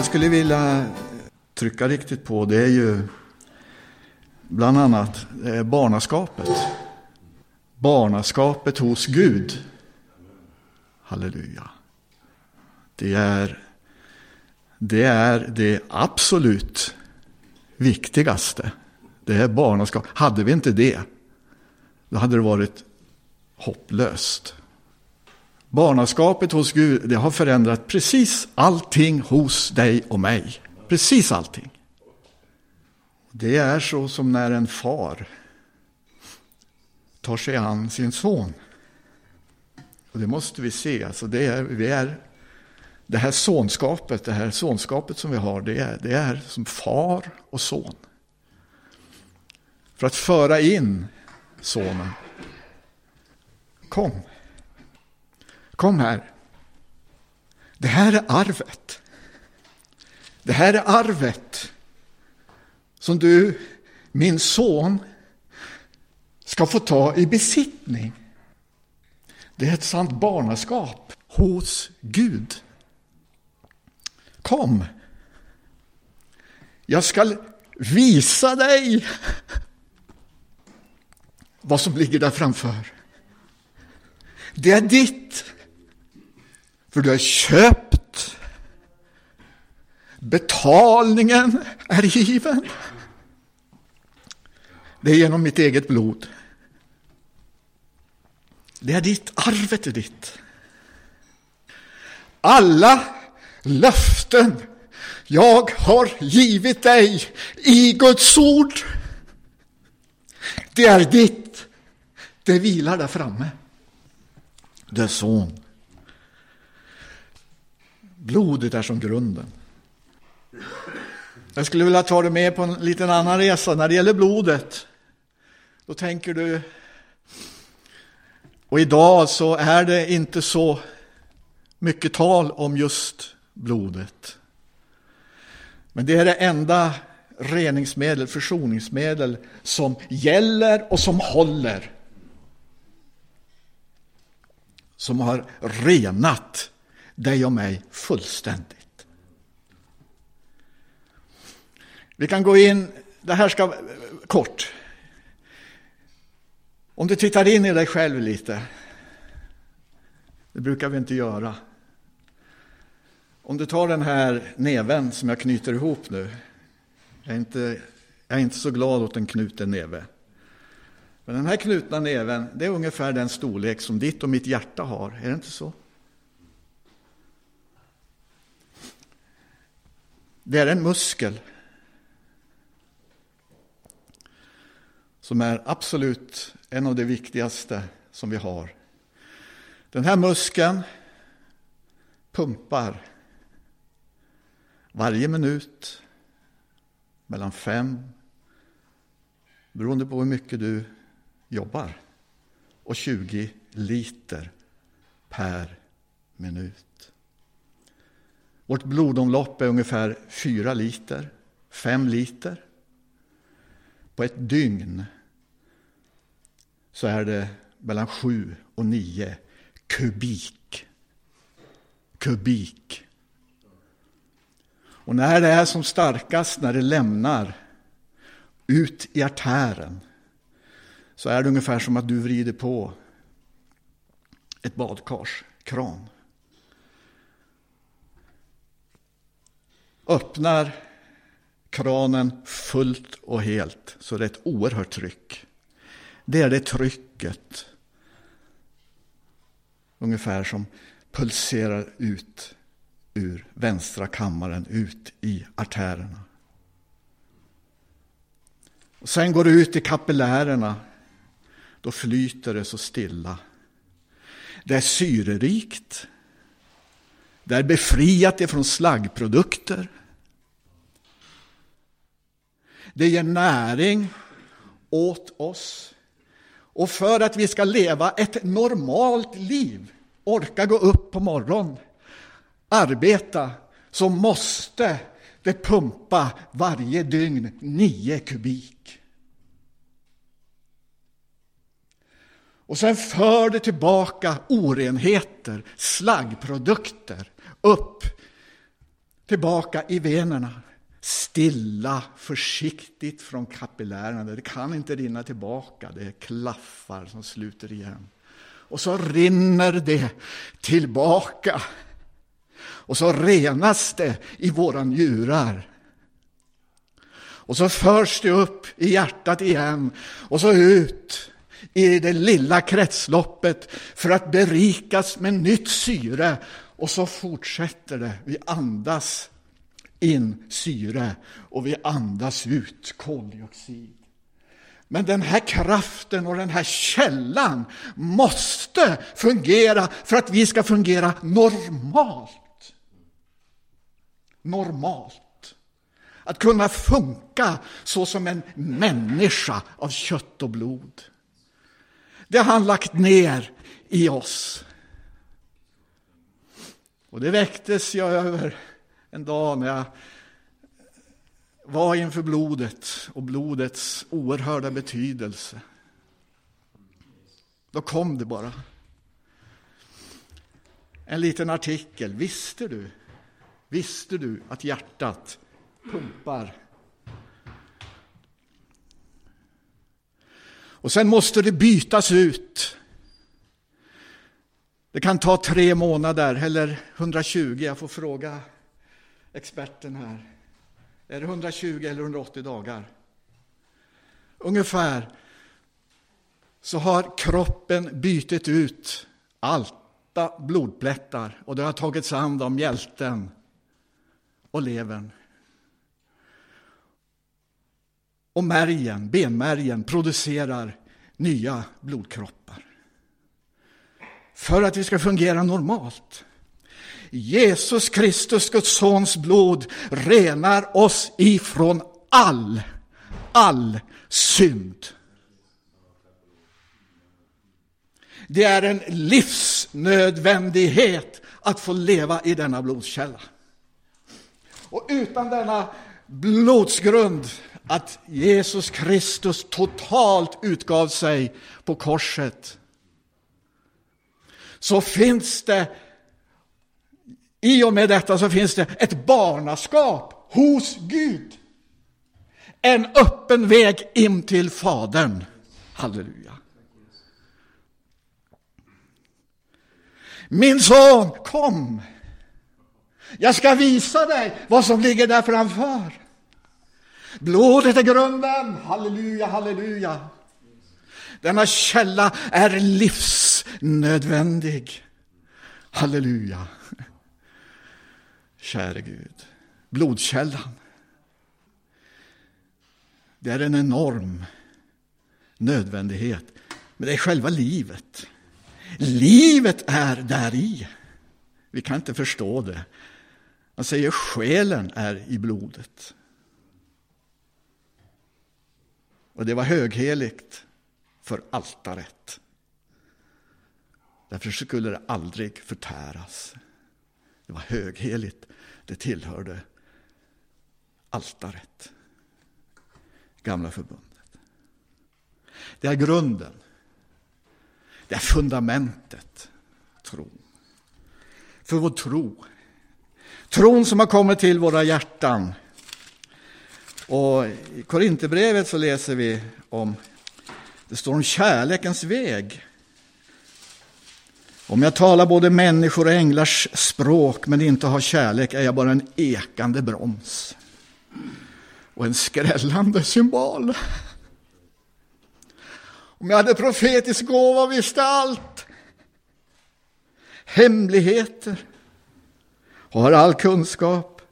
jag skulle vilja trycka riktigt på det är ju bland annat eh, barnaskapet. Barnaskapet hos Gud. Halleluja. Det är det, är det absolut viktigaste. Det är barnaskap. Hade vi inte det, då hade det varit hopplöst. Barnaskapet hos Gud, det har förändrat precis allting hos dig och mig. Precis allting. Det är så som när en far tar sig an sin son. Och det måste vi se. Alltså det, är, vi är, det här sonskapet, det här sonskapet som vi har, det är, det är som far och son. För att föra in sonen. Kom. Kom här. Det här är arvet. Det här är arvet som du, min son, ska få ta i besittning. Det är ett sant barnaskap hos Gud. Kom. Jag ska visa dig vad som ligger där framför. Det är ditt. För du är köpt. Betalningen är given. Det är genom mitt eget blod. Det är ditt, arvet är ditt. Alla löften jag har givit dig i Guds ord. Det är ditt. Det vilar där framme. Det är son. Blodet är som grunden. Jag skulle vilja ta dig med på en liten annan resa. När det gäller blodet, då tänker du... Och idag så är det inte så mycket tal om just blodet. Men det är det enda reningsmedel, försoningsmedel som gäller och som håller. Som har renat dig och mig fullständigt. Vi kan gå in, det här ska kort. Om du tittar in i dig själv lite. Det brukar vi inte göra. Om du tar den här näven som jag knyter ihop nu. Jag är inte, jag är inte så glad åt en knuten näve. Men den här knutna näven, det är ungefär den storlek som ditt och mitt hjärta har. Är det inte så? Det är en muskel som är absolut en av de viktigaste som vi har. Den här muskeln pumpar varje minut mellan fem, beroende på hur mycket du jobbar, och 20 liter per minut. Vårt blodomlopp är ungefär 4 liter, 5 liter. På ett dygn så är det mellan 7 och 9 kubik. Kubik. Och när det är som starkast, när det lämnar ut i artären, så är det ungefär som att du vrider på ett badkars kran. Öppnar kranen fullt och helt så det är ett oerhört tryck. Det är det trycket ungefär som pulserar ut ur vänstra kammaren, ut i artärerna. Och sen går det ut i kapillärerna. Då flyter det så stilla. Det är syrerikt. Det är befriat ifrån slaggprodukter. Det ger näring åt oss. Och för att vi ska leva ett normalt liv, orka gå upp på morgonen, arbeta, så måste det pumpa varje dygn nio kubik. Och sen för det tillbaka orenheter, slaggprodukter, upp tillbaka i venerna. Stilla, försiktigt från kapillärerna. Det kan inte rinna tillbaka, det är klaffar som sluter igen. Och så rinner det tillbaka. Och så renas det i våra njurar. Och så förs det upp i hjärtat igen och så ut i det lilla kretsloppet för att berikas med nytt syre. Och så fortsätter det. Vi andas in syre och vi andas ut koldioxid. Men den här kraften och den här källan måste fungera för att vi ska fungera normalt. Normalt. Att kunna funka så som en människa av kött och blod. Det har han lagt ner i oss. Och det väcktes jag över en dag när jag var inför blodet och blodets oerhörda betydelse. Då kom det bara. En liten artikel. Visste du, visste du att hjärtat pumpar. Och sen måste det bytas ut. Det kan ta tre månader eller 120, jag får fråga experten här. Är det 120 eller 180 dagar? Ungefär så har kroppen bytt ut alta blodplättar och det har tagits hand om mjälten och levern. och märgen, benmärgen producerar nya blodkroppar. För att vi ska fungera normalt. Jesus Kristus, Guds sons blod, renar oss ifrån all, all synd. Det är en livsnödvändighet att få leva i denna blodskälla. Och utan denna blodsgrund att Jesus Kristus totalt utgav sig på korset så finns det i och med detta så finns det ett barnaskap hos Gud. En öppen väg in till Fadern. Halleluja. Min son, kom. Jag ska visa dig vad som ligger där framför. Blodet är grunden. Halleluja, halleluja. Denna källa är livsnödvändig. Halleluja. Käre Gud. Blodkällan. Det är en enorm nödvändighet. Men det är själva livet. Livet är där i. Vi kan inte förstå det. Man säger själen är i blodet. Och det var högheligt för altaret. Därför skulle det aldrig förtäras. Det var högheligt. Det tillhörde altaret. Gamla förbundet. Det är grunden. Det är fundamentet. Tron. För vår tro. Tron som har kommit till våra hjärtan och I Korinthierbrevet så läser vi om, det står om kärlekens väg. Om jag talar både människor och änglars språk men inte har kärlek är jag bara en ekande broms. Och en skrällande symbol. Om jag hade profetisk gåva och visste allt. Hemligheter. Och har all kunskap.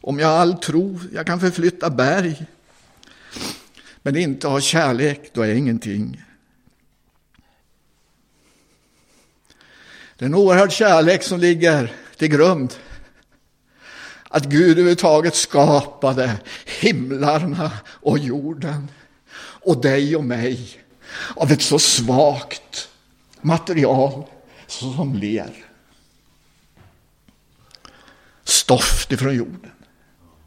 Om jag har all tro, jag kan förflytta berg. Men inte har kärlek, då är jag ingenting. Det är en oerhörd kärlek som ligger till grund. Att Gud överhuvudtaget skapade himlarna och jorden och dig och mig av ett så svagt material som ler. Stoft ifrån jorden.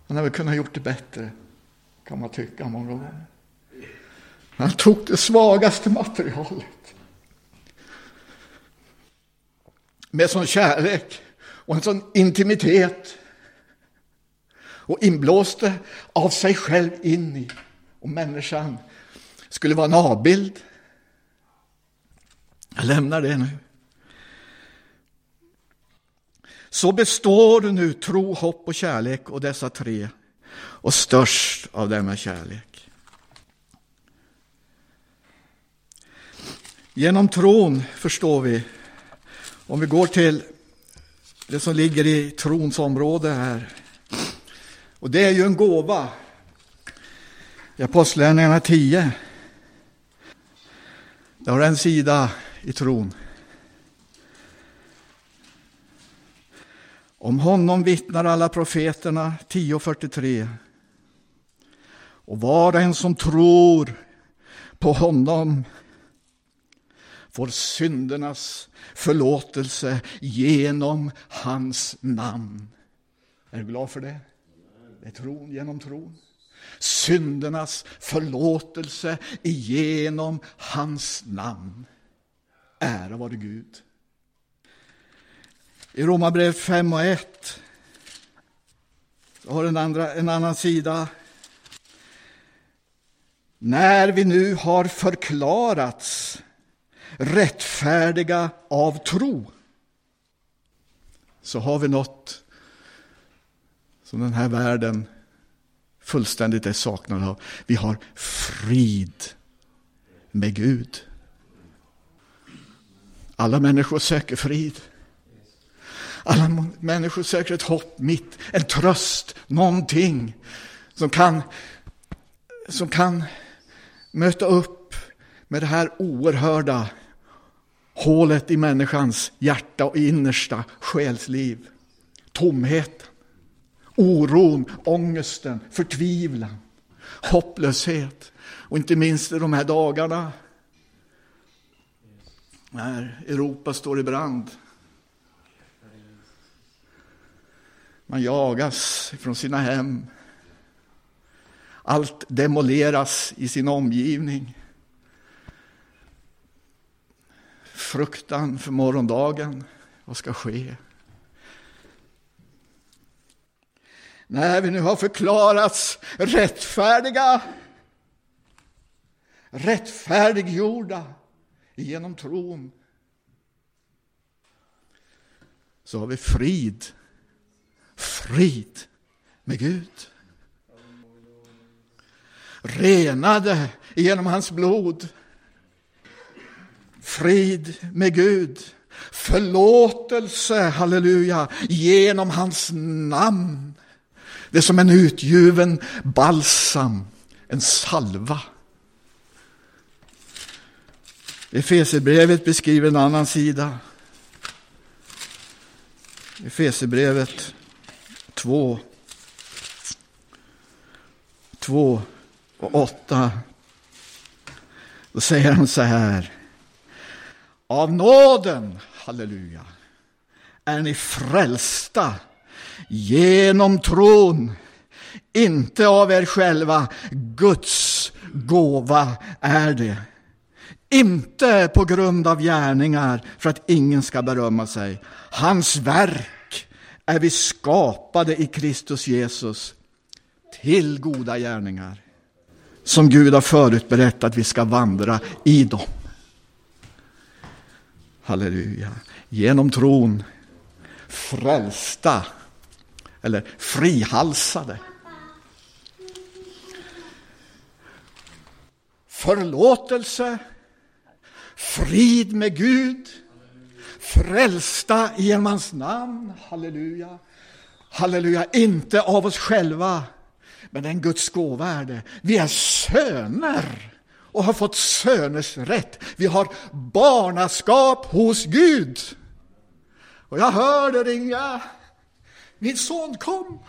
Han hade kunnat gjort det bättre, kan man tycka många gånger. Han tog det svagaste materialet. Med sån kärlek och en sån intimitet och inblåste av sig själv in i. Och människan skulle vara en avbild. Jag lämnar det nu. Så består nu tro, hopp och kärlek och dessa tre. Och störst av denna kärlek. Genom tron förstår vi, om vi går till det som ligger i trons område här. Och det är ju en gåva. I Apostlagärningarna 10. Det har en sida i tron. Om honom vittnar alla profeterna 10.43. Och var och en som tror på honom får syndernas förlåtelse genom hans namn. Är du glad för det? Det är tron genom tron. Syndernas förlåtelse genom hans namn. Ära vare Gud. I Romarbrevet 5 och 1 har en, andra, en annan sida. När vi nu har förklarats rättfärdiga av tro så har vi något som den här världen fullständigt är saknad av. Vi har frid med Gud. Alla människor söker frid. Alla människor söker ett hopp mitt, en tröst, någonting som kan, som kan möta upp med det här oerhörda hålet i människans hjärta och innersta själsliv. Tomheten, oron, ångesten, förtvivlan, hopplöshet. Och inte minst i de här dagarna när Europa står i brand. Man jagas från sina hem. Allt demoleras i sin omgivning. Fruktan för morgondagen. Vad ska ske? När vi nu har förklarats rättfärdiga, rättfärdiggjorda genom tron, så har vi frid, frid med Gud. Renade genom hans blod. Frid med Gud. Förlåtelse, halleluja, genom hans namn. Det är som en utgiven balsam, en salva. Efesierbrevet beskriver en annan sida. Efesierbrevet 2, 2 och 8. Då säger han så här. Av nåden, halleluja, är ni frälsta genom tron. Inte av er själva, Guds gåva är det. Inte på grund av gärningar för att ingen ska berömma sig. Hans verk är vi skapade i Kristus Jesus till goda gärningar som Gud har förutberett att vi ska vandra i dem. Halleluja. Genom tron frälsta eller frihalsade. Förlåtelse, frid med Gud, frälsta genom hans namn. Halleluja. Halleluja, inte av oss själva, men en Guds gåva är det. Vi är söner och har fått söners rätt. Vi har barnaskap hos Gud. Och jag hörde ringa min son kom.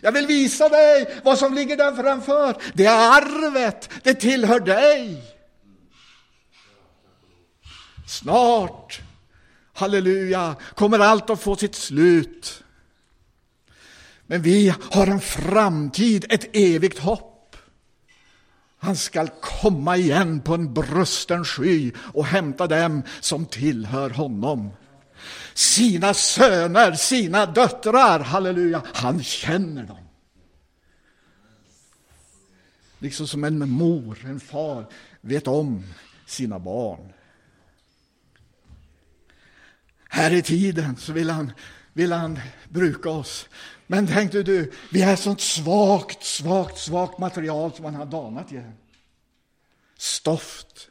Jag vill visa dig vad som ligger där framför. Det är arvet, det tillhör dig. Snart, halleluja, kommer allt att få sitt slut. Men vi har en framtid, ett evigt hopp. Han skall komma igen på en brusten sky och hämta dem som tillhör honom. Sina söner, sina döttrar, halleluja. Han känner dem. Liksom som en mor, en far vet om sina barn. Här i tiden så vill han, vill han bruka oss. Men tänkte du, vi är sånt svagt, svagt, svagt material som han har danat igen. Stoft.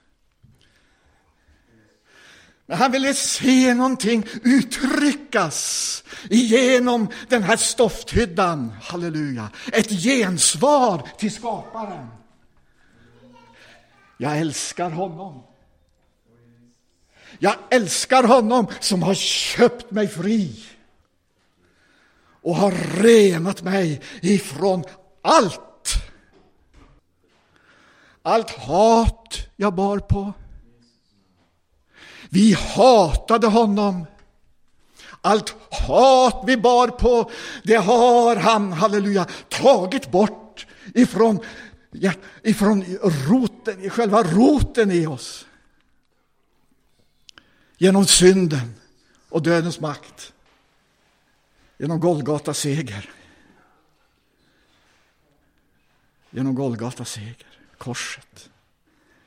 Men han ville se någonting uttryckas igenom den här stofthyddan. Halleluja. Ett gensvar till skaparen. Jag älskar honom. Jag älskar honom som har köpt mig fri och har renat mig ifrån allt. Allt hat jag bar på. Vi hatade honom. Allt hat vi bar på, det har han, halleluja, tagit bort ifrån, ja, ifrån roten, själva roten i oss. Genom synden och dödens makt. Genom Golgata seger. Genom Golgata seger, korset.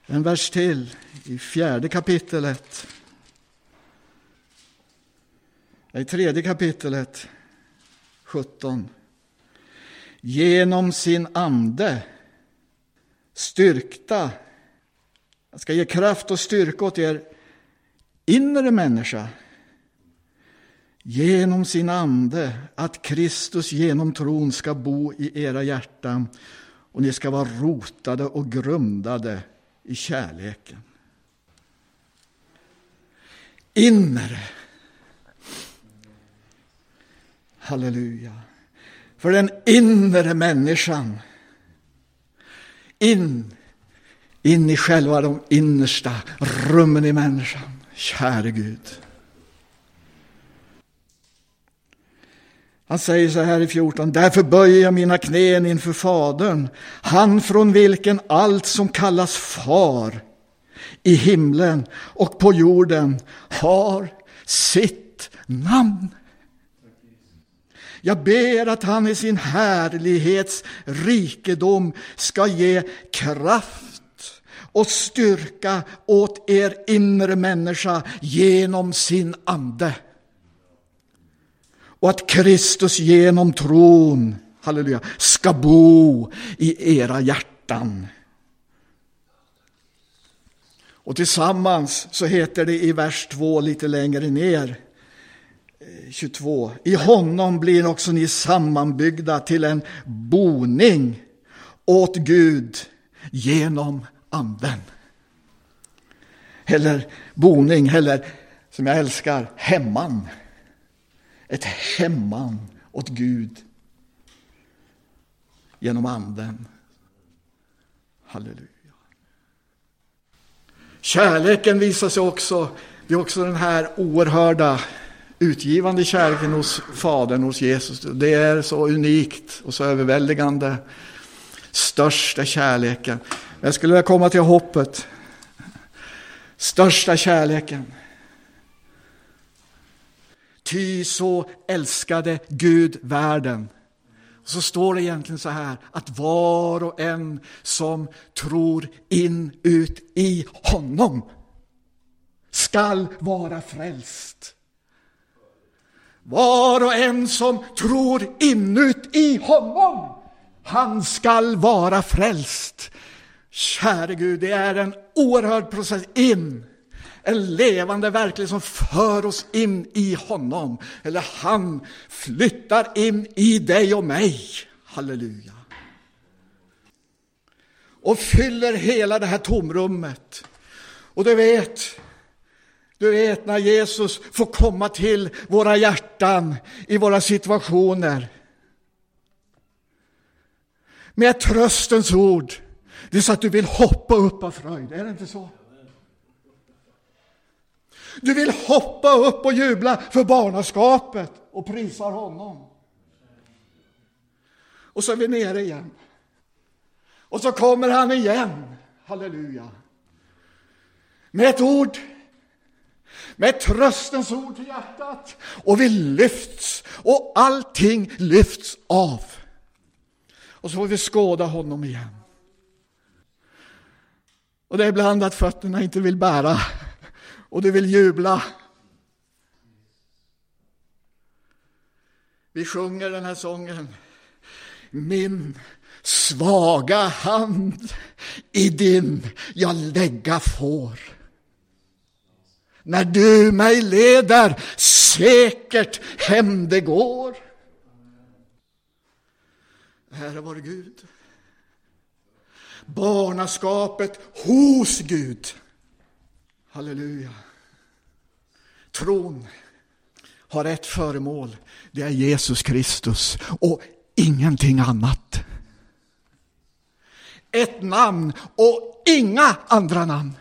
En vers till i fjärde kapitlet. I tredje kapitlet, 17. Genom sin ande styrkta. Jag ska ge kraft och styrka åt er inre människa. Genom sin ande, att Kristus genom tron ska bo i era hjärtan och ni ska vara rotade och grundade i kärleken. Inre. Halleluja. För den inre människan. In, in i själva de innersta rummen i människan. Käre Gud. Han säger så här i 14. Därför böjer jag mina knän inför Fadern, han från vilken allt som kallas far i himlen och på jorden har sitt namn. Jag ber att han i sin härlighets rikedom ska ge kraft och styrka åt er inre människa genom sin ande och att Kristus genom tron, halleluja, ska bo i era hjärtan. Och tillsammans så heter det i vers 2 lite längre ner, eh, 22. I honom blir också ni sammanbyggda till en boning åt Gud genom anden. Eller boning, eller som jag älskar, hemman ett hemman åt Gud genom anden. Halleluja. Kärleken visar sig också, det är också den här oerhörda utgivande kärleken hos Fadern, hos Jesus. Det är så unikt och så överväldigande. Största kärleken. Jag skulle vilja komma till hoppet. Största kärleken. Ty så älskade Gud världen. Så står det egentligen så här att var och en som tror in ut i honom skall vara frälst. Var och en som tror inut i honom, han skall vara frälst. Käre Gud, det är en oerhörd process in en levande verklighet som för oss in i honom. Eller han flyttar in i dig och mig. Halleluja. Och fyller hela det här tomrummet. Och du vet, du vet när Jesus får komma till våra hjärtan i våra situationer. Med tröstens ord. Det är så att du vill hoppa upp av fröjd, är det inte så? Du vill hoppa upp och jubla för barnaskapet och prisar honom. Och så är vi nere igen. Och så kommer han igen. Halleluja. Med ett ord, med tröstens ord till hjärtat och vi lyfts och allting lyfts av. Och så får vi skåda honom igen. Och det är ibland att fötterna inte vill bära och du vill jubla. Vi sjunger den här sången. Min svaga hand i din jag lägga får. När du mig leder säkert hem det går. Ära vår Gud. Barnaskapet hos Gud. Halleluja. Tron har ett föremål. Det är Jesus Kristus och ingenting annat. Ett namn och inga andra namn.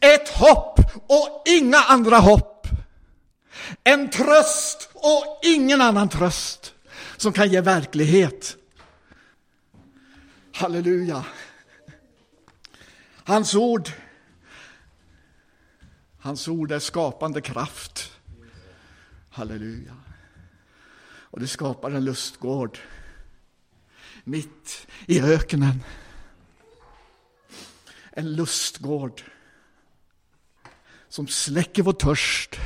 Ett hopp och inga andra hopp. En tröst och ingen annan tröst som kan ge verklighet. Halleluja. Hans ord Hans ord är skapande kraft. Halleluja. Och det skapar en lustgård mitt i öknen. En lustgård som släcker vår törst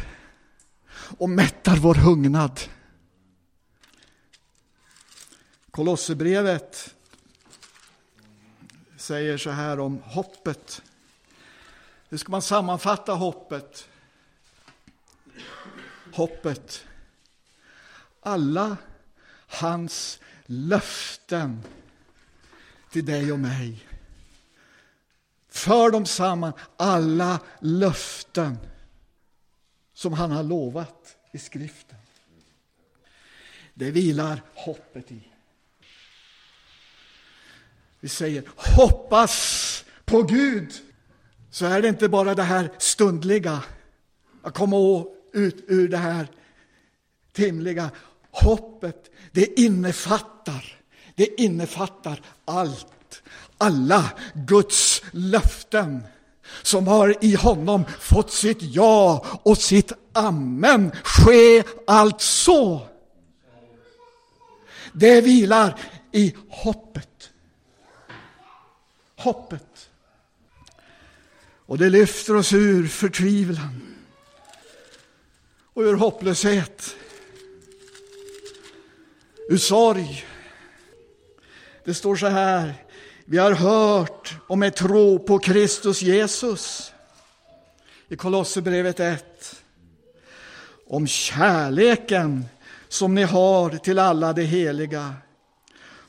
och mättar vår hungnad. Kolosserbrevet säger så här om hoppet. Hur ska man sammanfatta hoppet? Hoppet. Alla hans löften till dig och mig. För dem samman alla löften som han har lovat i skriften. Det vilar hoppet i. Vi säger hoppas på Gud. Så är det inte bara det här stundliga, att komma ut ur det här timliga. Hoppet, det innefattar, det innefattar allt. Alla Guds löften som har i honom fått sitt ja och sitt amen. Ske alltså. Det vilar i hoppet. Hoppet. Och det lyfter oss ur förtvivlan och ur hopplöshet ur sorg. Det står så här, vi har hört om er tro på Kristus Jesus. I Kolosserbrevet 1. Om kärleken som ni har till alla de heliga.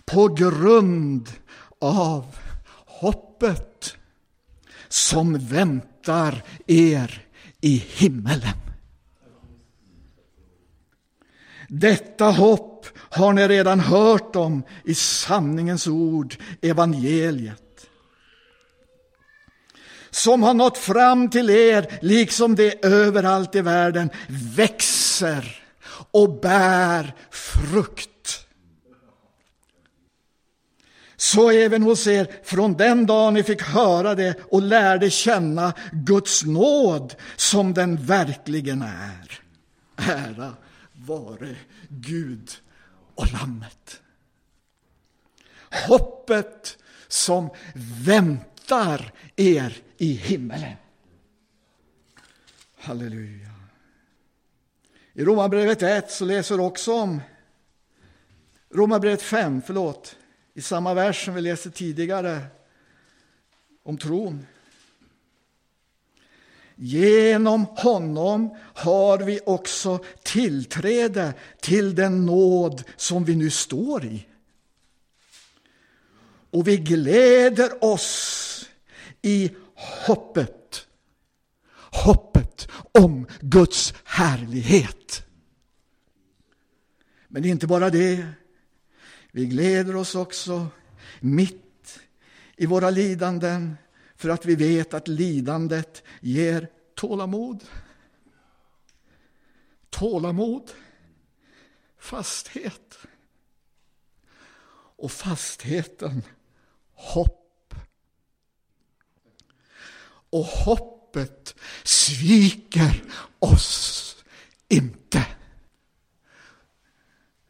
På grund av hoppet som väntar er i himmelen. Detta hopp har ni redan hört om i sanningens ord, evangeliet. Som har nått fram till er, liksom det överallt i världen växer och bär frukt. Så även hos er från den dag ni fick höra det och lärde känna Guds nåd som den verkligen är. Ära vare Gud och Lammet. Hoppet som väntar er i himmelen. Halleluja. I Romarbrevet 1 så läser också om Romarbrevet 5, förlåt, i samma vers som vi läste tidigare om tron. Genom honom har vi också tillträde till den nåd som vi nu står i. Och vi gläder oss i hoppet. Hoppet om Guds härlighet. Men det är inte bara det. Vi gläder oss också mitt i våra lidanden för att vi vet att lidandet ger tålamod. Tålamod, fasthet och fastheten hopp. Och hoppet sviker oss inte.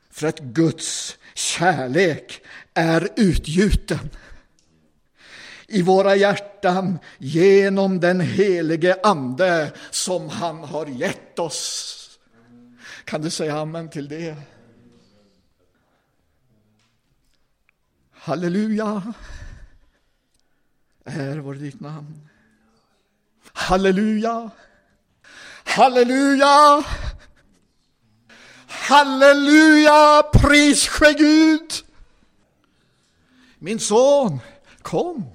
För att Guds kärlek är utgjuten i våra hjärtan genom den helige Ande som han har gett oss. Kan du säga amen till det? Halleluja! Är var ditt namn. Halleluja! Halleluja! Halleluja! Pris ske Gud! Min son, kom!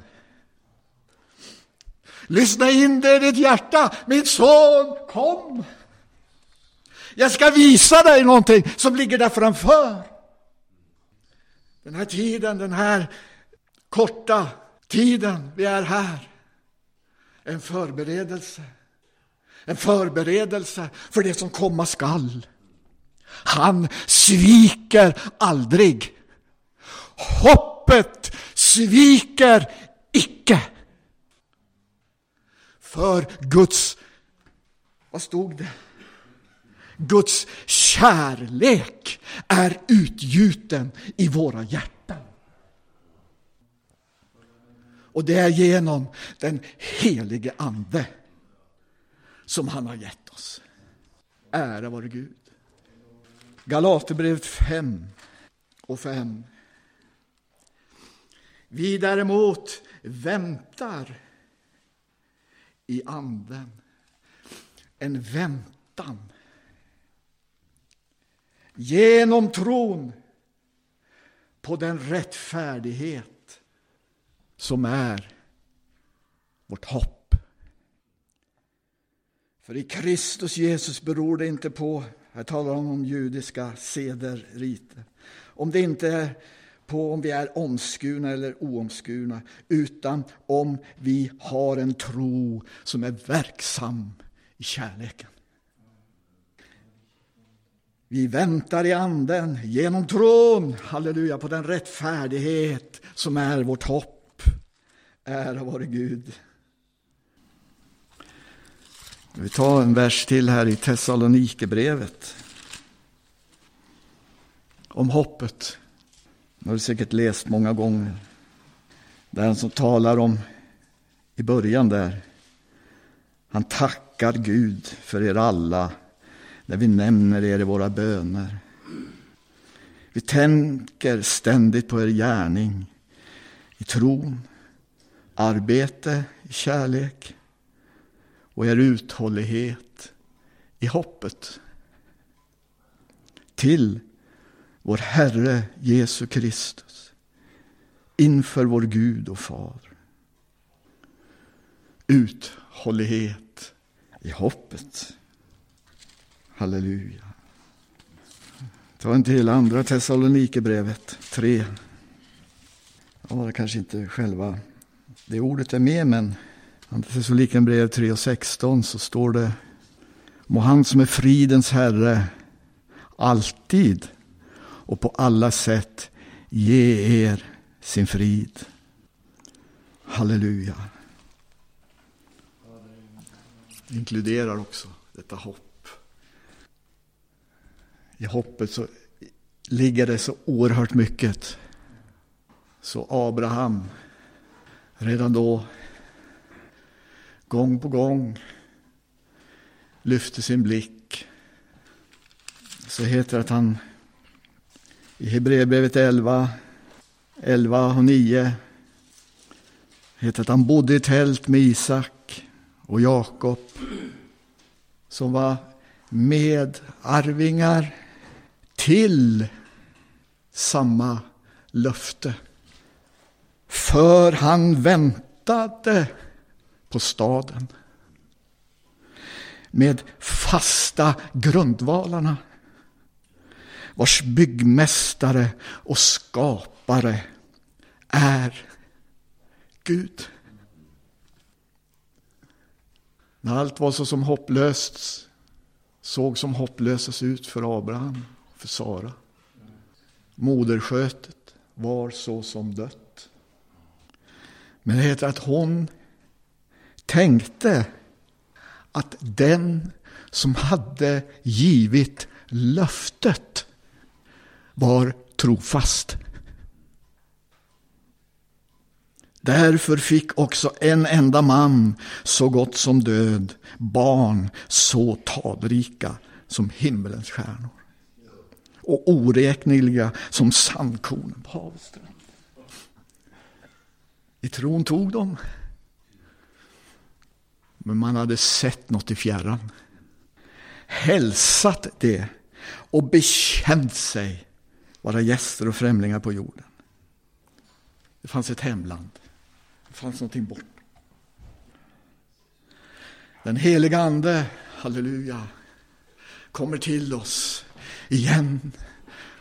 Lyssna in det i ditt hjärta. Min son, kom! Jag ska visa dig någonting som ligger där framför. Den här tiden, den här korta tiden vi är här. En förberedelse. En förberedelse för det som komma skall. Han sviker aldrig. Hoppet sviker icke. För Guds, vad stod det? Guds kärlek är utgjuten i våra hjärtan. Och det är genom den helige Ande som han har gett oss. Ära vare Gud. Galaterbrevet 5 och 5. Vi däremot väntar i anden. En väntan. Genom tron på den rättfärdighet som är vårt hopp. För i Kristus Jesus beror det inte på, här talar han om judiska seder, riter, om det inte är på om vi är omskurna eller oomskurna, utan om vi har en tro som är verksam i kärleken. Vi väntar i anden genom tron, halleluja, på den rättfärdighet som är vårt hopp. Ära vare Gud. Vi tar en vers till här i Thessalonikerbrevet. Om hoppet. Det har du säkert läst många gånger. Den som talar om i början där. Han tackar Gud för er alla när vi nämner er i våra böner. Vi tänker ständigt på er gärning i tron, arbete i kärlek och er uthållighet i hoppet. Till vår Herre Jesu Kristus inför vår Gud och Far. Uthållighet i hoppet. Halleluja. Ta en till, andra Thessalonikerbrevet 3. Ja, det kanske inte själva det ordet är med, men Thessalonikerbrevet 3 och 16 så står det Må han som är fridens Herre alltid och på alla sätt ge er sin frid. Halleluja. Det inkluderar också detta hopp. I hoppet så ligger det så oerhört mycket. Så Abraham, redan då, gång på gång, lyfte sin blick. Så heter det att han i Hebreerbrevet 11, 11 och 9 heter att han bodde i tält med Isak och Jakob som var medarvingar till samma löfte. För han väntade på staden med fasta grundvalarna vars byggmästare och skapare är Gud. När allt var så som hopplöst såg som hopplöst ut för Abraham och för Sara. Moderskötet var så som dött. Men det heter att hon tänkte att den som hade givit löftet var trofast. Därför fick också en enda man, så gott som död, barn så talrika som himmelens stjärnor och oräkneliga som sandkornen på havets I tron tog de. Men man hade sett något i fjärran. Hälsat det och bekänt sig vara gäster och främlingar på jorden. Det fanns ett hemland. Det fanns någonting bort. Den heliga Ande, halleluja, kommer till oss igen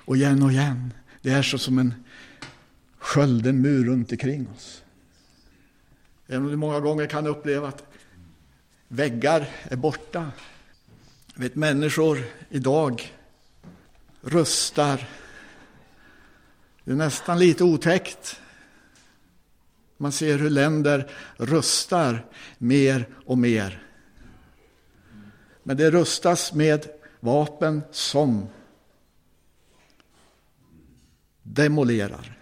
och igen och igen. Det är så som en skölden mur runt omkring oss. Även om du många gånger kan uppleva att väggar är borta. Vet, människor idag rustar. Det är nästan lite otäckt. Man ser hur länder rustar mer och mer. Men det rustas med vapen som demolerar,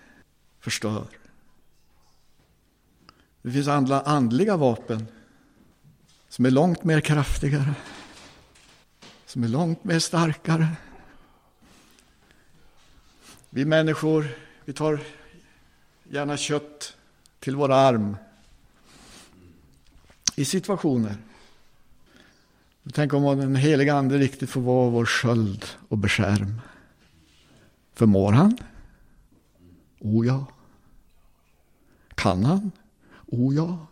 förstör. Det finns andra andliga vapen som är långt mer kraftigare, som är långt mer starkare. Vi människor, vi tar gärna kött till vår arm i situationer. Tänk om den heliga Ande riktigt får vara vår sköld och beskärm. Förmår han? O ja. Kan han? O ja.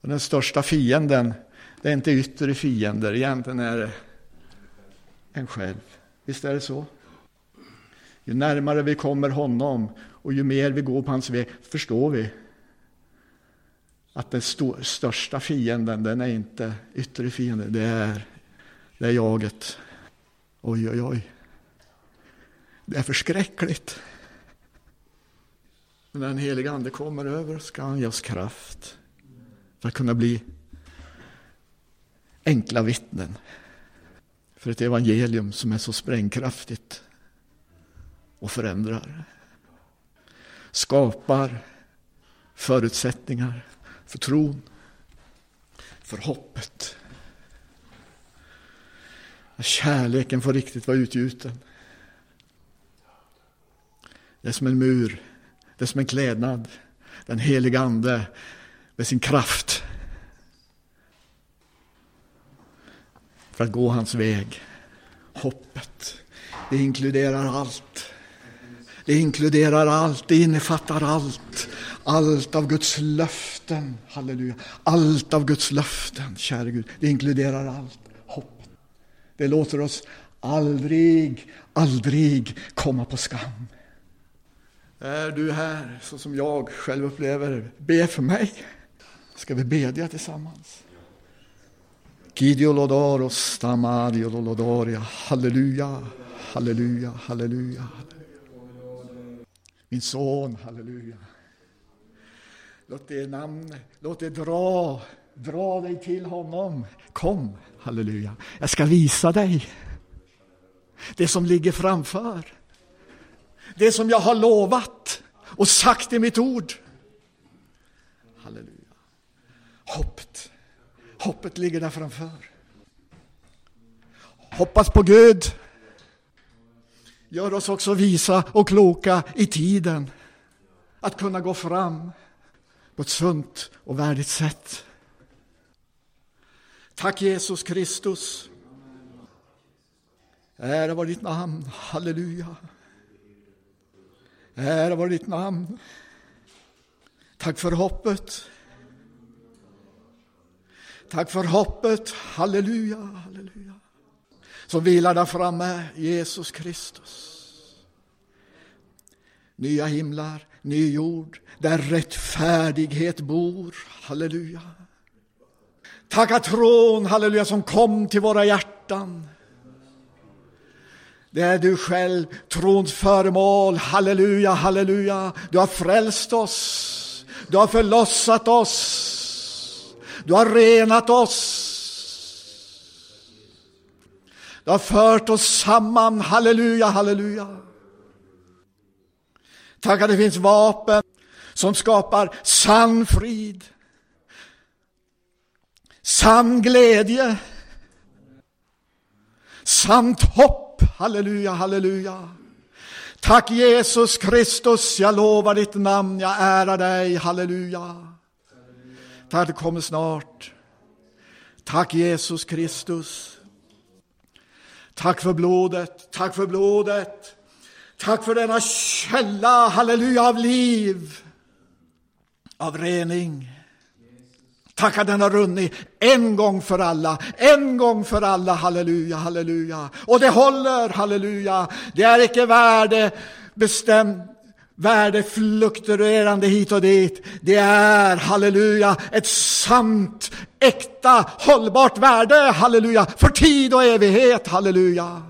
Och den största fienden, det är inte yttre fiender, egentligen är det en själv. Visst är det så? Ju närmare vi kommer honom och ju mer vi går på hans väg förstår vi att den största fienden, den är inte yttre fienden, det är, det är jaget. Oj, oj, oj. Det är förskräckligt. Men när den helige Ande kommer över ska han ge oss kraft för att kunna bli enkla vittnen för ett evangelium som är så sprängkraftigt och förändrar. Skapar förutsättningar för tron, för hoppet. Kärleken får riktigt vara utgjuten. Det är som en mur, det är som en klädnad. Den heliga Ande med sin kraft. För att gå hans väg. Hoppet, det inkluderar allt. Det inkluderar allt, det innefattar allt. Allt av Guds löften, halleluja. Allt av Guds löften, käre Gud. Det inkluderar allt. Hopp. Det låter oss aldrig, aldrig komma på skam. Är du här så som jag själv upplever, be för mig. Ska vi bedja tillsammans? Gidiolodoros stamadiolodoria. Halleluja, halleluja, halleluja. Min son, halleluja. Låt det namn, låt det dra, dra dig till honom. Kom, halleluja. Jag ska visa dig det som ligger framför. Det som jag har lovat och sagt i mitt ord. Halleluja. Hoppet, hoppet ligger där framför. Hoppas på Gud. Gör oss också visa och kloka i tiden. Att kunna gå fram på ett sunt och värdigt sätt. Tack Jesus Kristus. Ära var ditt namn, halleluja. Ära var ditt namn. Tack för hoppet. Tack för hoppet, halleluja, halleluja. Som vilar där framme, Jesus Kristus. Nya himlar, ny jord, där rättfärdighet bor, halleluja. Tacka tron, halleluja, som kom till våra hjärtan. Det är du själv, trons föremål. Halleluja, halleluja. Du har frälst oss. Du har förlossat oss. Du har renat oss. Du har fört oss samman. Halleluja, halleluja. Tack att det finns vapen som skapar sann frid, sann glädje, sant hopp. Halleluja, halleluja. Tack Jesus Kristus, jag lovar ditt namn, jag ärar dig, halleluja. Tack du kommer snart. Tack Jesus Kristus. Tack för blodet, tack för blodet. Tack för denna källa, halleluja, av liv, av rening. Tack att den har runnit en gång för alla, en gång för alla, halleluja, halleluja. Och det håller, halleluja. Det är icke värdebestämt, värdefluktuerande hit och dit. Det är, halleluja, ett sant, äkta, hållbart värde, halleluja, för tid och evighet, halleluja.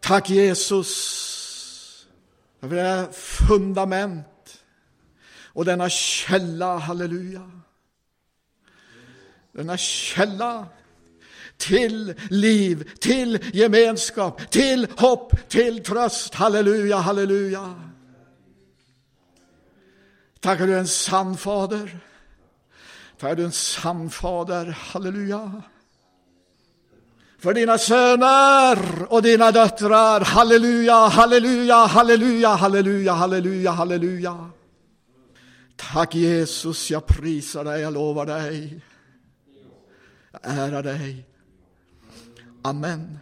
Tack Jesus för det fundament och denna källa, halleluja. Denna källa till liv, till gemenskap, till hopp, till tröst. Halleluja, halleluja. Tack att du är en sann fader. Tack att du är en sann fader. Halleluja. För dina söner och dina döttrar. Halleluja, halleluja, halleluja, halleluja, halleluja, halleluja. Tack Jesus, jag prisar dig, jag lovar dig. Jag ärar dig. Amen.